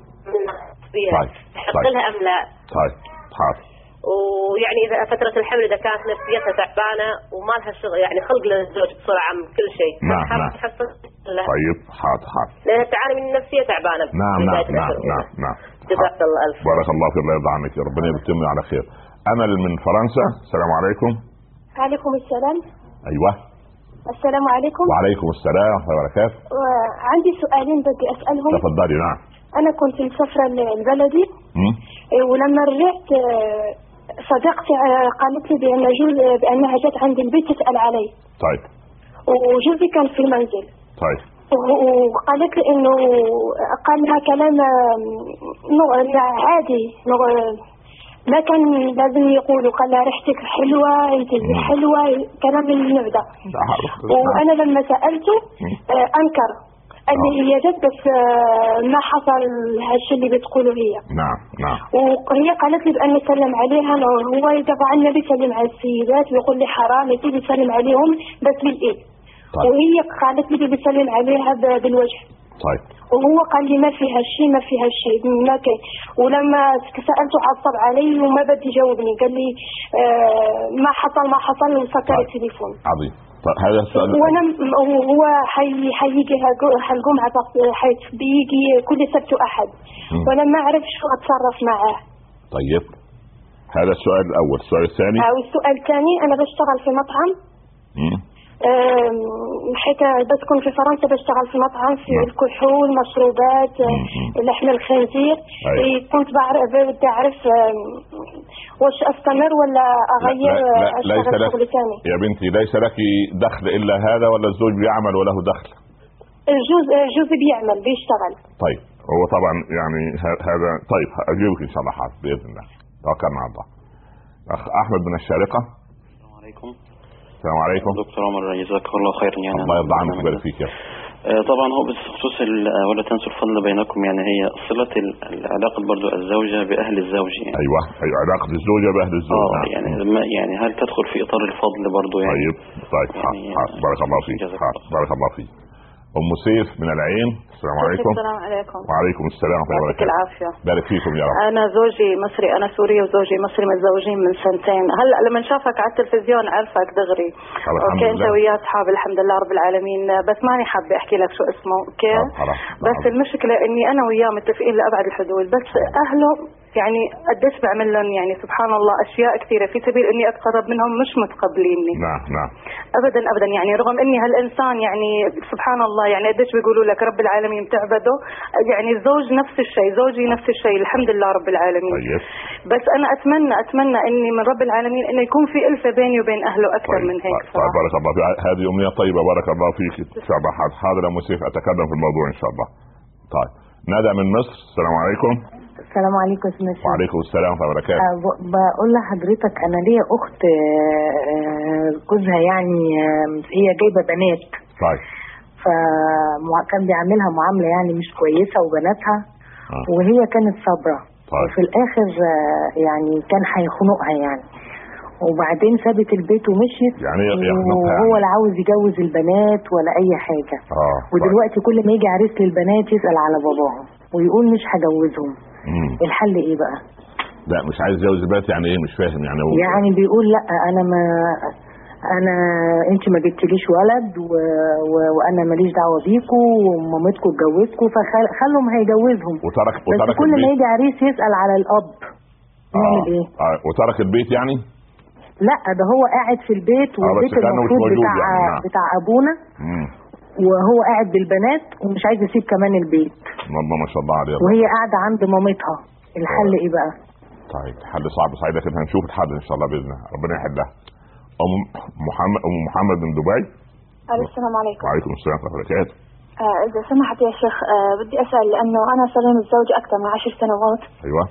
فيها طيب. طيب. لها ام لا طيب حاضر ويعني إذا فترة الحمل إذا كانت نفسيتها تعبانة وما لها شغل يعني خلق للزوج بصوره عام كل شيء. نعم، نعم. طيب حاضر حاضر لأنها تعاني من النفسيه تعبانة. نعم نعم نعم نعم. نعم. جزاك الله ألف. بارك الله فيك الله يرضى عنك يا ربنا يتمنى على خير. امل من فرنسا. السلام عليكم. عليكم السلام. أيوه. السلام عليكم. وعليكم السلام. ورحمه الله وبركاته عندي سؤالين بدي أسألهم. تفضلي نعم. أنا كنت مسافرة لبلدي؟ إيه، ولما رجعت صديقتي قالت لي بأن جوز بأنها جت عند البيت تسأل علي. طيب. وجوزي كان في المنزل. طيب. وقالت لي إنه قال لها كلام عادي. ما كان لازم يقولوا قال لها ريحتك حلوة أنت مم. حلوة كلام من النوع ده وأنا لما سألته آه، أنكر. هي جت بس آه، ما حصل هالشيء اللي بتقوله هي. نعم نعم. وهي قالت لي بأن سلم عليها هو طبعا النبي سلم على السيدات ويقول لي حرام يا سيدي سلم عليهم بس بالإيد طيب. وهي قالت لي بيسلم عليها بالوجه. طيب. وهو قال لي ما فيها شيء ما فيها شيء ما كان ولما سألته عصب علي وما بدي يجاوبني قال لي آه ما حصل ما حصل وسكر طيب. التليفون. عظيم. هذا السؤال وأنا هو حي حيجي حيت بيجي كل سبت وأحد. وأنا ما أعرف شو أتصرف معاه طيب هذا السؤال الأول. السؤال الثاني؟ والسؤال الثاني أنا بشتغل في مطعم. مم؟ حيت بسكن في فرنسا بشتغل في مطعم في نعم. الكحول مشروبات آه،. لحم الخنزير. أيوة. كنت بعرف بدي أعرف واش أستمر ولا أغير لا- لا- آه، ليس أشتغل لك شغل ثاني يا بنتي ليس لك دخل إلا هذا ولا الزوج بيعمل وله دخل؟ الجوز آه، جوزي بيعمل بيشتغل. طيب هو طبعا يعني هذا طيب اجيبك إن شاء الله حاضر بإذن الله. توكلنا على الله. أخ أحمد من الشارقة. السلام عليكم. السلام عليكم دكتور عمر جزاك الله خيرا يعني الله يرضى عنك ويبارك فيك يا. آه، طبعا هو بخصوص آه، ولا تنسوا الفضل بينكم يعني هي صلة العلاقة برضو الزوجة بأهل الزوج يعني أيوه أيوه علاقة الزوجه بأهل الزوج نعم. يعني ما يعني هل تدخل في إطار الفضل برضو يعني طيب طيب يعني-. بارك الله فيك. بارك الله فيك أم سيف من العين. السلام عليكم. السلام عليكم. وعليكم السلام ورحمة الله وبركاته. العافية. بارك فيكم يا رب. أنا زوجي مصري أنا سوري وزوجي مصري متزوجين من سنتين. هلا لما شافك على التلفزيون عرفك دغري. أنت لله. وياه أصحاب الحمد لله رب العالمين. بس ماني حابة أحكي لك شو اسمه خلاص. بس المشكلة إني أنا وياه متفقين لأبعد الحدود بس أهله يعني قديش بعمل لهم؟ يعني سبحان الله أشياء كثيرة. في سبيل إني أتقرب منهم مش متقبليني. نعم نعم. ابدا ابدا. يعني رغم إني هالإنسان يعني سبحان الله يعني قديش بيقولوا لك رب العالمين بتعبده يعني الزوج نفس الشيء زوجي نفس الشيء. الحمد لله رب العالمين. طيب. بس أنا أتمنى أتمنى إني من رب العالمين إنه يكون في الفه بيني وبين أهله أكثر طيب. من هيك طيب بارك الله فيك. هذه أمنية طيبة. بارك الله فيك. إن شاء الله. حاضر يا سيف أتكلم في الموضوع إن شاء الله. طيب. ندى من مصر. السلام عليكم. السلام عليكم سمسم وعليكم السلام ورحمة الله وبركاته. ب- بقول لحضرتك أنا ليا أخت آه، آه، جوزها يعني آه، هي جايبة بنات. طيب. فكان بيعملها معاملة يعني مش كويسة وبناتها. آه. وهي كانت صابرة. طيب. وفي الآخر آه، يعني كان هيخنقها يعني. وبعدين سابت البيت ومشيت. يعني يخنقها وهو يعني. لا عاوز يجوز البنات ولا أي حاجة. آه طيب. ودلوقتي كل ما يجي عريس للبنات يسأل على باباهم ويقول مش هجوزهم. مم. الحل إيه بقى لا مش عايز يتجوز البنات يعني إيه مش فاهم يعني هو يعني بيقول لا أنا ما أنا أنت ما جبتليش ولد و... و... وأنا ماليش دعوة بيكوا ومامتكم اتجوزكوا فخلهم هيجوزهم وترك بس وترك كل ما يجي عريس يسأل على الأب نعمل آه. إيه آه. وترك البيت يعني لا ده هو قاعد في البيت بس والبيت مش المفروض بتاع يعني، نعم. بتاع أبونا مم. وهو قاعد بالبنات ومش عايز يسيب كمان البيت. والله ما شاء الله عليه وهي قاعدة عند مامتها. الحل إيه بقى؟ طيب حل صعب صعيد لكن هنشوف الحل إن شاء الله بإذن الله. ربنا يحلها. أم محمد أم محمد من دبي. السلام عليكم. وعليكم السلام ورحمة الله وبركاته. آه إذا سمحت يا شيخ آه بدي أسأل لأنه أنا صار لي متزوجة أكثر من عشر سنوات. أيوه.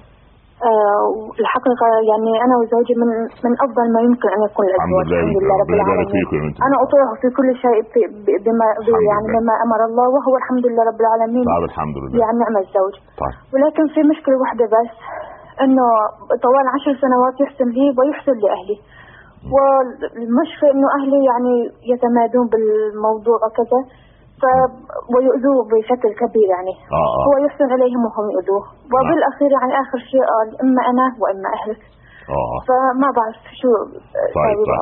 آه والحقيقة يعني أنا وزوجي من من أفضل ما يمكن أن يكون الحمد الأزواج الحمد لله رب العالمين. أنا أطيعه في كل شيء بما يعني. بما أمر الله وهو الحمد لله رب العالمين طيب الحمد لله. يعني نعم الزوج. طيب. ولكن في مشكلة واحدة بس إنه طوال عشر سنوات يحسن لي ويحسن لأهلي. والمشكلة إنه أهلي يعني يتمادون بالموضوع وكذا. ويؤذوه بشكل كبير يعني. آه هو آه يحسن عليهم وهم يؤذوه. وبالأخير يعني آخر شيء قال إما أنا وإما أهلك. آه فما بعرف شو طيب طيب.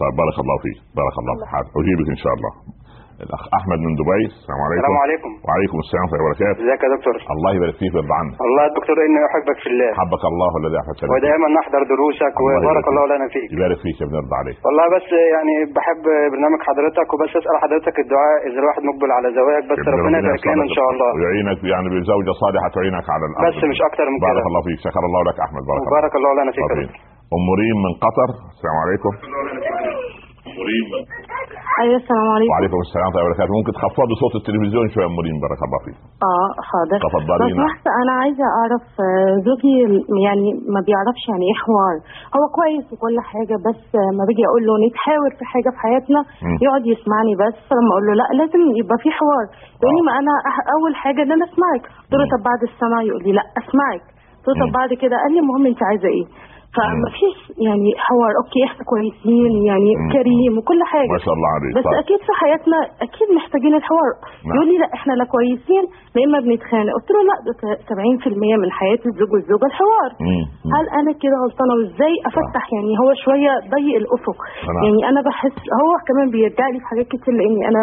طيب بارك الله فيك بارك الله فيك. أجيبك إن شاء الله. الأخ أحمد من دبي. السلام عليكم. السلام عليكم. وعليكم السلام ورحمة الله وبركاته. إزيك يا دكتور؟ الله يبارك فيك ويرضى عنك. الله يا دكتور إني أحبك في الله. حبك الله الذي أحببت فيك. ودائما نحضر دروسك وبارك الله. لنا فيك. يبارك فيك يا ابن يرضى عليك. والله بس يعني بحب برنامج حضرتك وبس أسأل حضرتك الدعاء إذا الواحد مقبل على زواج بس ربنا يبارك لنا إن شاء الله. ويعينك يعني بزوجة صالحة تعينك على الامر بس مش أكتر من بارك كده. الله فيك. شكر الله لك أحمد. بارك الله. وبارك الله لنا فيك. أم ريم من قطر. السلام عليكم. ريم أيوه السلام عليكم. وعليكم السلام ورحمة الله وبركاته. ممكن تخفضوا صوت التلفزيون شوية يا ام ريم بارك الله فيك. آه حاضر. تفضلي، بس نعم. أنا عايزة أعرف آه، زوجي يعني ما بيعرفش يعني إيه حوار. هو كويس وكل حاجة بس ما باجي أقول له نتحاور في حاجة في حياتنا مم. يقعد يسمعني بس. لما أقول له لأ لازم يبقى في حوار. يقول لي آه. ما أنا أول حاجة إن أنا أسمعك. قلت له. طب بعد السمع يقول لي لأ أسمعك. قلت له طب. بعد كده؟ قال لي المهم أنت عايزة إيه؟ فما فيش يعني حوار أوكي إحنا كويسين يعني مم. كريم وكل حاجة ما شاء الله عليك بس طيب. أكيد في حياتنا أكيد محتاجين الحوار نعم. يقول لي لا إحنا لا كويسين لا إما بنتخانق قلت له لا ده 70% من حياه الزوج والزوجه الحوار مم. مم. هل أنا كده غلطانة وإزاي أفتح يعني هو شوية ضيق الأفق نعم. يعني أنا بحس هو كمان بيرجع لي في حاجات كتير لأني أنا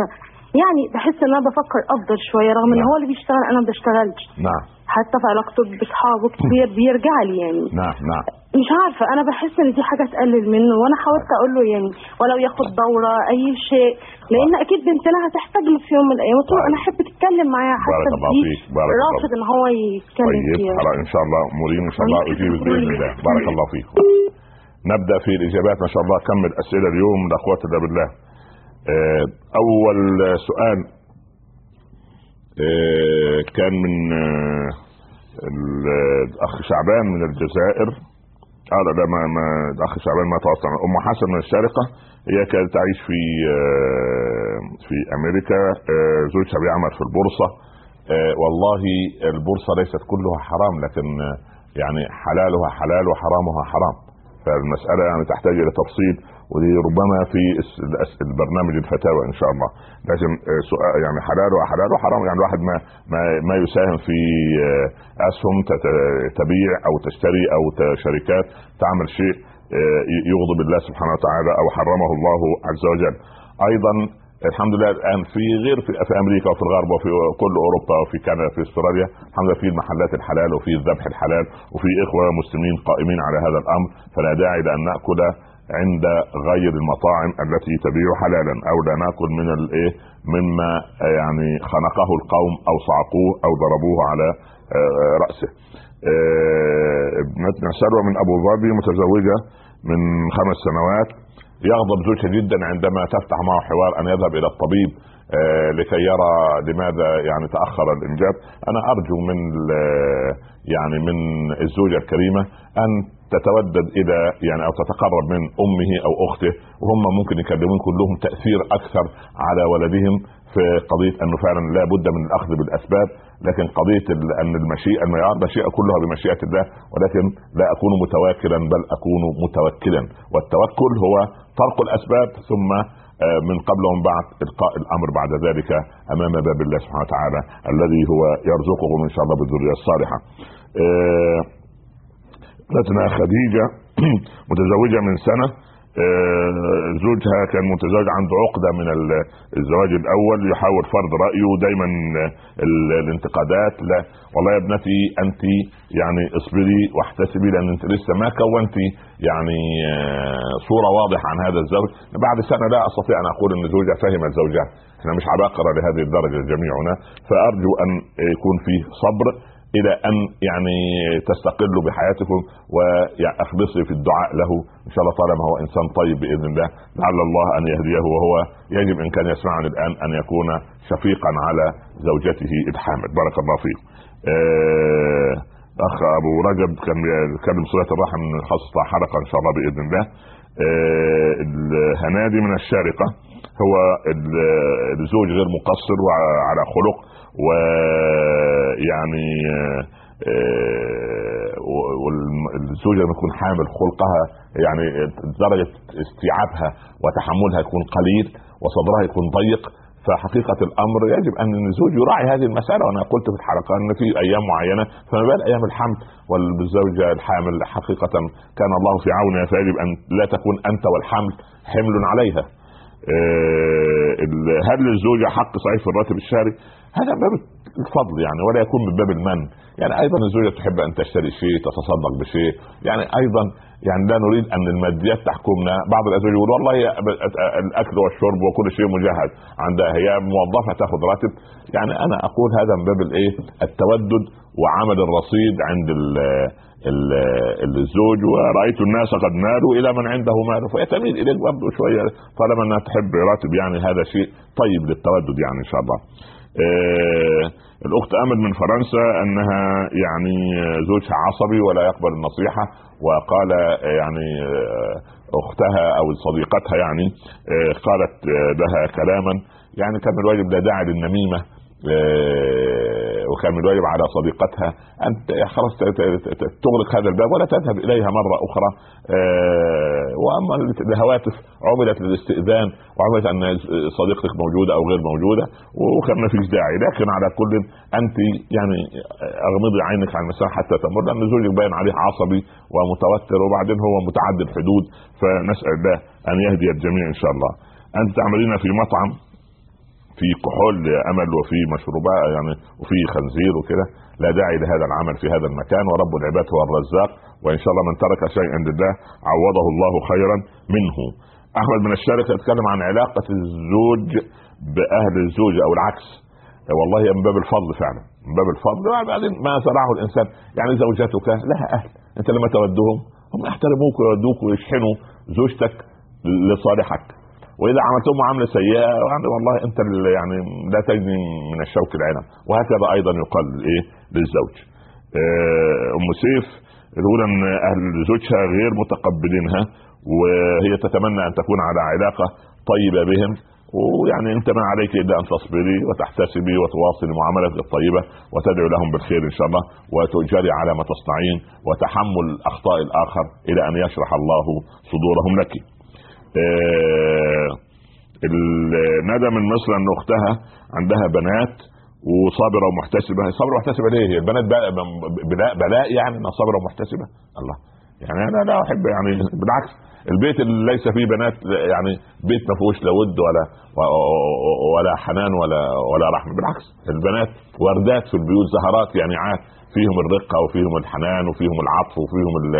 يعني بحس إن أنا بفكر أفضل شوية رغم إن نعم. هو اللي بيشتغل أنا ما بشتغلش. نعم. حتى في علاقته بأصحابه كتير بيرجع لي يعني. نعم نعم. مش عارفة أنا بحس إن دي حاجة تقلل منه وأنا حاولت أقول له يعني ولو ياخد دورة أي شيء لأن أكيد بنتنا هتحتاج له في يوم من الأيام. قلت له أنا أحب تتكلم معايا بارك حتى الله دي فيك، بارك الله رافض إن هو يتكلم طيب فيها. خلاص إن شاء الله مريم إن شاء الله اجيبك بإذن الله. بارك الله فيك. نبدأ في الإجابات ما شاء الله. كم الاسئله اليوم لا قوه الا بالله أول سؤال آه، كان من آه، ال- الأخ شعبان من الجزائر. قال لا ما, ما الأخ شعبان ما تواصل أم حسن من الشارقة هي كانت تعيش في آه، في أمريكا آه، زوجها بيعمل في البورصة. آه، والله البورصة ليست كلها حرام لكن آه، يعني حلالها حلال وحرامها حرام. فالمسألة يعني تحتاج إلى تفصيل. ودي ربما في البرنامج الفتاوى إن شاء الله. لكن آه، سؤال يعني حلال وحلال وحرام يعني الواحد ما ما ما يساهم في آه، أسهم تبيع أو تشتري أو شركات تعمل شيء آه، يغضب الله سبحانه وتعالى أو حرمه الله عز وجل. أيضا الحمد لله الآن في غير في, في أمريكا وفي الغرب وفي كل أوروبا وفي كندا وفي أستراليا الحمد لله في المحلات الحلال وفي الذبح الحلال وفي إخوة مسلمين قائمين على هذا الأمر. فلا داعي لأن نأكل عند غير المطاعم التي تبيع حلالا أو لا نأكل من الايه مما يعني خنقه القوم أو صعقوه أو ضربوه على آه، رأسه. آه، ابنتنا سلوى من أبو ظبي متزوجة من خمس سنوات يغضب زوجها جدا عندما تفتح معه حوار أن يذهب إلى الطبيب آه، لكي يرى لماذا يعني تأخر الإنجاب أنا أرجو من يعني من الزوجة الكريمة أن تتودد إلى يعني أو تتقرب من أمه أو أخته وهم ممكن يكلمون كلهم تأثير أكثر على ولدهم في قضية أنه فعلا لا بد من الأخذ بالأسباب لكن قضية أن المشيئه المشيئه كلها بمشيئة الله ولكن لا أكون متواكلا بل أكون متوكلا والتوكل هو طرق الأسباب ثم آه، من قبل ومن بعد إلقاء الأمر بعد ذلك أمام باب الله سبحانه وتعالى الذي هو يرزقكم ان شاء الله بالذرية الصالحة. آه، ابنتنا خديجة متزوجة من سنة. آه، زوجها كان متزوج عنده عقدة من الزواج الأول يحاول فرض رأيه دايما الانتقادات. لا والله يا ابنتي انت يعني اصبري واحتسبي لأن انت لسه ما كونتي يعني آه، صورة واضحة عن هذا الزوج. بعد سنة لا أستطيع أن أقول إن زوجها فهم زوجها. إحنا مش عباقرة لهذه الدرجة جميعنا. فأرجو أن يكون فيه صبر. إلى أن يعني تستقلوا بحياتكم واخلصي في الدعاء له إن شاء الله طالما هو إنسان طيب بإذن الله لعل الله أن يهديه وهو يجب إن كان يسمعني الآن أن يكون شفيقا على زوجته الحامل بارك الله فيك. آه أخ أبو رجب كان بيتكلم صلة الرحم خاصه حلقة إن شاء الله بإذن الله. آه الهنادي من الشارقة هو الزوج غير مقصر وعلى خلق ويعني آه، والزوجه لما تكون حامل خلقها يعني درجة استيعابها وتحملها يكون قليل وصدرها يكون ضيق فحقيقة الأمر يجب أن الزوج يراعي هذه المسألة وأنا قلت في الحلقة أن في أيام معينة فما بال أيام الحمل والزوجة الحامل حقيقة كان الله في عونها فيجب أن لا تكون أنت والحمل حمل عليها آه، هل للزوجة حق صحيح في الراتب الشهري؟ هذا باب الفضل يعني ولا يكون من باب المن. يعني أيضا الزوجة تحب أن تشتري شيء تتصدق بشيء. يعني أيضا يعني لا نريد أن الماديات تحكمنا. بعض الأزواج يقول والله الأكل والشرب وكل شيء مجهز عندها هي موظفة تأخذ راتب. يعني أنا أقول هذا من باب الإيه؟ التودد وعمل الرصيد عند الزوج. ورأيت الناس قد مالوا إلى من عنده مال. فهي تميل إليك برضه شوية طالما أنها تحب راتب يعني هذا شيء طيب للتودد يعني إن شاء الله. آه الأخت أمل من فرنسا أنها يعني زوجها عصبي ولا يقبل النصيحة وقال يعني آه، أختها أو صديقتها يعني آه، قالت لها كلاما. يعني كان الواجب لا داعي للنميمة. وكان من الواجب على صديقتها أن خلاص تغلق هذا الباب ولا تذهب إليها مرة أخرى. آه، وأما الهواتف عملت للاستئذان وعملت أن صديقتك موجودة أو غير موجودة وكان ما فيش داعي. لكن على كل أنت يعني أغمضي عينك عن المساحة حتى تمر لأن زوجك باين عليه عصبي ومتوتر وبعدين هو متعدد الحدود فنسأل الله أن يهدي الجميع إن شاء الله. أنت تعملين في مطعم في كحول امل وفي مشروبات يعني وفي خنزير وكده لا داعي لهذا العمل في هذا المكان ورب العباد هو الرزاق وإن شاء الله من ترك شيئا لله عوضه الله خيرا منه. أحمد من الشارقه يتكلم عن علاقة الزوج بأهل الزوج أو العكس. والله من باب الفضل فعلا من باب الفضل. بعدين ما زرعه الإنسان. يعني زوجتك لها أهل أنت لما تودهم هم يحترموك ويودوك ويشحنوا زوجتك لصالحك. وإذا عملتهم معاملة سيئة والله أنت يعني لا تجني من الشوك العنب. وهكذا أيضا يقال إيه؟ للزوج. آه، أم سيف الاولى إن أهل زوجها غير متقبلينها وهي تتمنى أن تكون على علاقة طيبة بهم. ويعني أنت ما عليك إلا أن تصبري وتحتسبي وتواصلي معاملتك الطيبة وتدعو لهم بالخير إن شاء الله وتؤجري على ما تصنعين وتحمل اخطاء الآخر إلى أن يشرح الله صدورهم لك. آه ندى من مصر ان أختها عندها بنات وصابرة ومحتسبة؟ صابرة ومحتسبة ليه؟ هي البنات بلاء, بلاء يعني إنها صابرة ومحتسبة؟ الله. يعني أنا لا أحب يعني بالعكس. البيت اللي ليس فيه بنات يعني بيت ما فيهوش لا ود ولا ولا حنان ولا ولا رحمه بالعكس البنات وردات في البيوت زهرات يعني عاد فيهم الرقه وفيهم الحنان وفيهم العطف وفيهم ال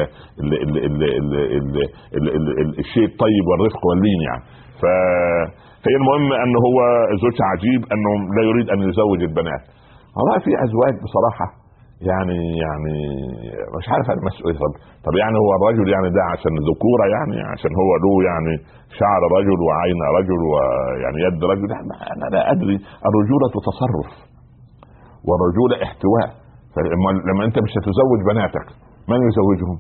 ال ال ال ال ال ال ال ال الشيء الطيب والرفق واللين يعني ف هي المهم ان هو زوج عجيب انه لا يريد ان يزوج البنات والله في ازواج بصراحه يعني يعني مش عارف أنا مسؤول طب, طب يعني هو الرجل يعني ده عشان ذكورة يعني عشان هو له يعني شعر رجل وعين رجل ويعني يد رجل؟ أنا لا أدري. الرجولة تصرف والرجولة احتواء. لما أنت مش هتزوج بناتك من يزوجهم؟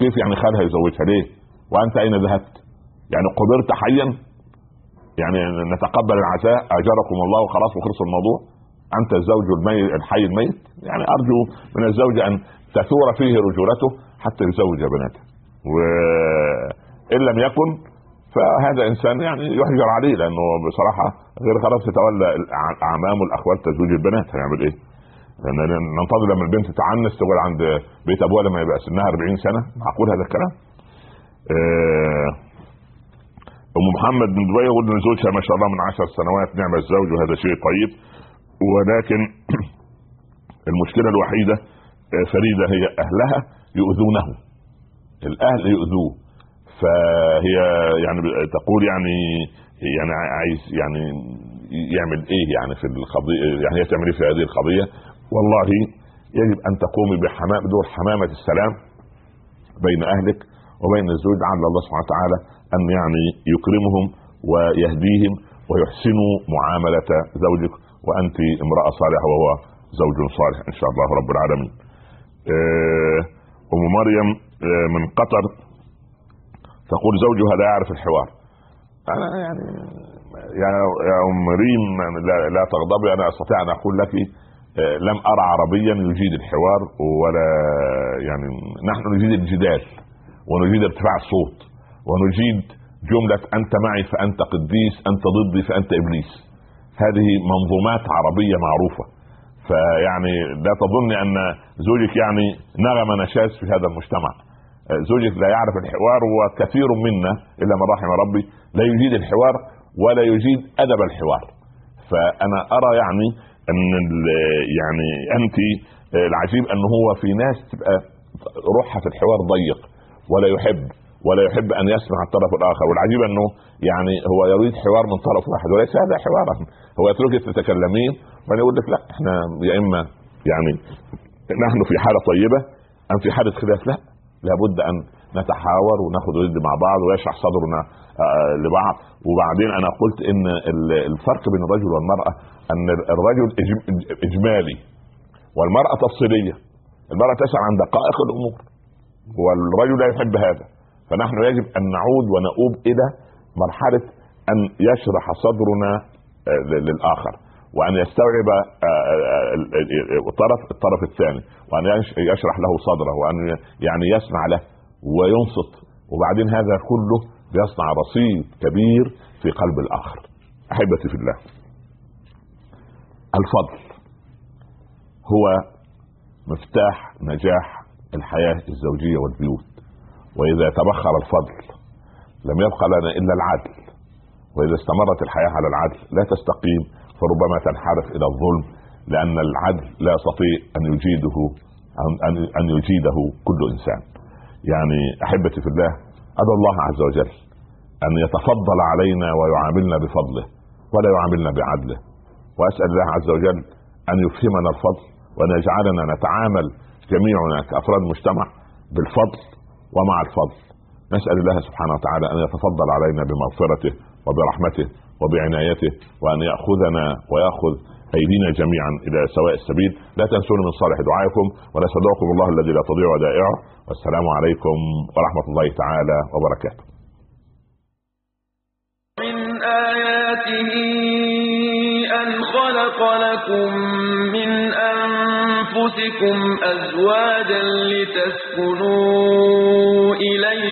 كيف يعني خالها يزوجها ليه؟ وأنت أين ذهبت؟ يعني قبرت حيا؟ يعني نتقبل العزاء؟ أجركم الله وخلاص وخلص الموضوع؟ أنت الزوج الميت الحي الميت. يعني أرجو من الزوج أن تثور فيه رجولته حتى يزوج بناته وإن لم يكن فهذا إنسان يعني يحجر عليه لأنه بصراحة غير خلاص يتولى الاعمام والاخوات تزويج البنات. هيعمل إيه؟ ننتظر لما البنت تعنس تقول عند بيت أبوها لما يبقى سنها 40 سنة. معقول هذا الكلام؟ آه، أم محمد بن دبي يقول ان زوجها ما شاء الله من عشر سنوات نعم الزوج وهذا شيء طيب. ولكن المشكلة الوحيدة آه، فريدة هي أهلها يؤذونه. الأهل يؤذوه. فهي يعني تقول يعني يعني عايز يعني يعمل إيه يعني في القضية؟ يعني هي تعمل إيه في هذه القضية؟ والله يجب أن تقومي بحمام دور حمامة السلام بين أهلك وبين الزوج لعل الله سبحانه وتعالى أن يعني يكرمهم ويهديهم ويحسنوا معاملة زوجك. وأنت امرأة صالحة وهو زوج صالح إن شاء الله رب العالمين. آه، أم مريم آه، من قطر تقول زوجها لا يعرف الحوار. أنا يعني يعني يا أم ريم لا, لا تغضبي أنا أستطيع أن أقول لك آه، لم أرى عربيا يجيد الحوار ولا يعني نحن نجيد الجدال ونجيد ارتفاع الصوت ونجيد جملة أنت معي فأنت قديس أنت ضدي فأنت إبليس هذه منظومات عربية معروفة. فيعني لا تظن أن زوجك يعني نغم نشاز في هذا المجتمع. زوجك لا يعرف الحوار وكثير منا إلا من رحم ربي لا يجيد الحوار ولا يجيد أدب الحوار. فأنا أرى يعني أن يعني أنت العجيب أن هو في ناس تبقى روحها في الحوار ضيق ولا يحب. ولا يحب أن يسمع الطرف الآخر. والعجيب أنه يعني هو يريد حوار من طرف واحد وليس هذا حوارا هو يتركك تتكلمين وبعدين يقول لك لا إحنا يا إما يعني نحن في حالة طيبة أم في حالة خلاف. لا لابد أن نتحاور وناخذ ود مع بعض ويشرح صدرنا آه، لبعض. وبعدين أنا قلت إن الفرق بين الرجل والمرأة أن الرجل إجمالي والمرأة تفصيلية. المرأة تسعى عن دقائق الأمور والرجل لا يحب هذا. فنحن يجب أن نعود ونؤوب إلى مرحله أن يشرح صدرنا آه، للآخر وأن يستوعب آه، آه، الطرف الطرف الثاني وأن يشرح له صدره وأن يعني يسمع له وينصت. وبعدين هذا كله يصنع رصيد كبير في قلب الآخر. أحبتي في الله الفضل هو مفتاح نجاح الحياة الزوجية والبيوت. وإذا تبخر الفضل لم يبقى لنا إلا العدل. وإذا استمرت الحياة على العدل لا تستقيم فربما تنحرف إلى الظلم لأن العدل لا يستطيع أن يجيده أن أن يجيده كل إنسان. يعني أحبتي في الله أدعو الله عز وجل أن يتفضل علينا ويعاملنا بفضله ولا يعاملنا بعدله. وأسأل الله عز وجل أن يفهمنا الفضل وأن يجعلنا نتعامل جميعنا كأفراد مجتمع بالفضل ومع الفضل. نسأل الله سبحانه وتعالى أن يتفضل علينا بمغفرته وبرحمته وبعنايته وأن يأخذنا ويأخذ أيدينا جميعا إلى سواء السبيل. لا تنسون من صالح دعائكم ونستودعكم الله الذي لا تضيع ودائعه والسلام عليكم ورحمة الله تعالى وبركاته. من آيات آياته أن خلق لكم أنفسكم أزواجا لتسكنوا إليه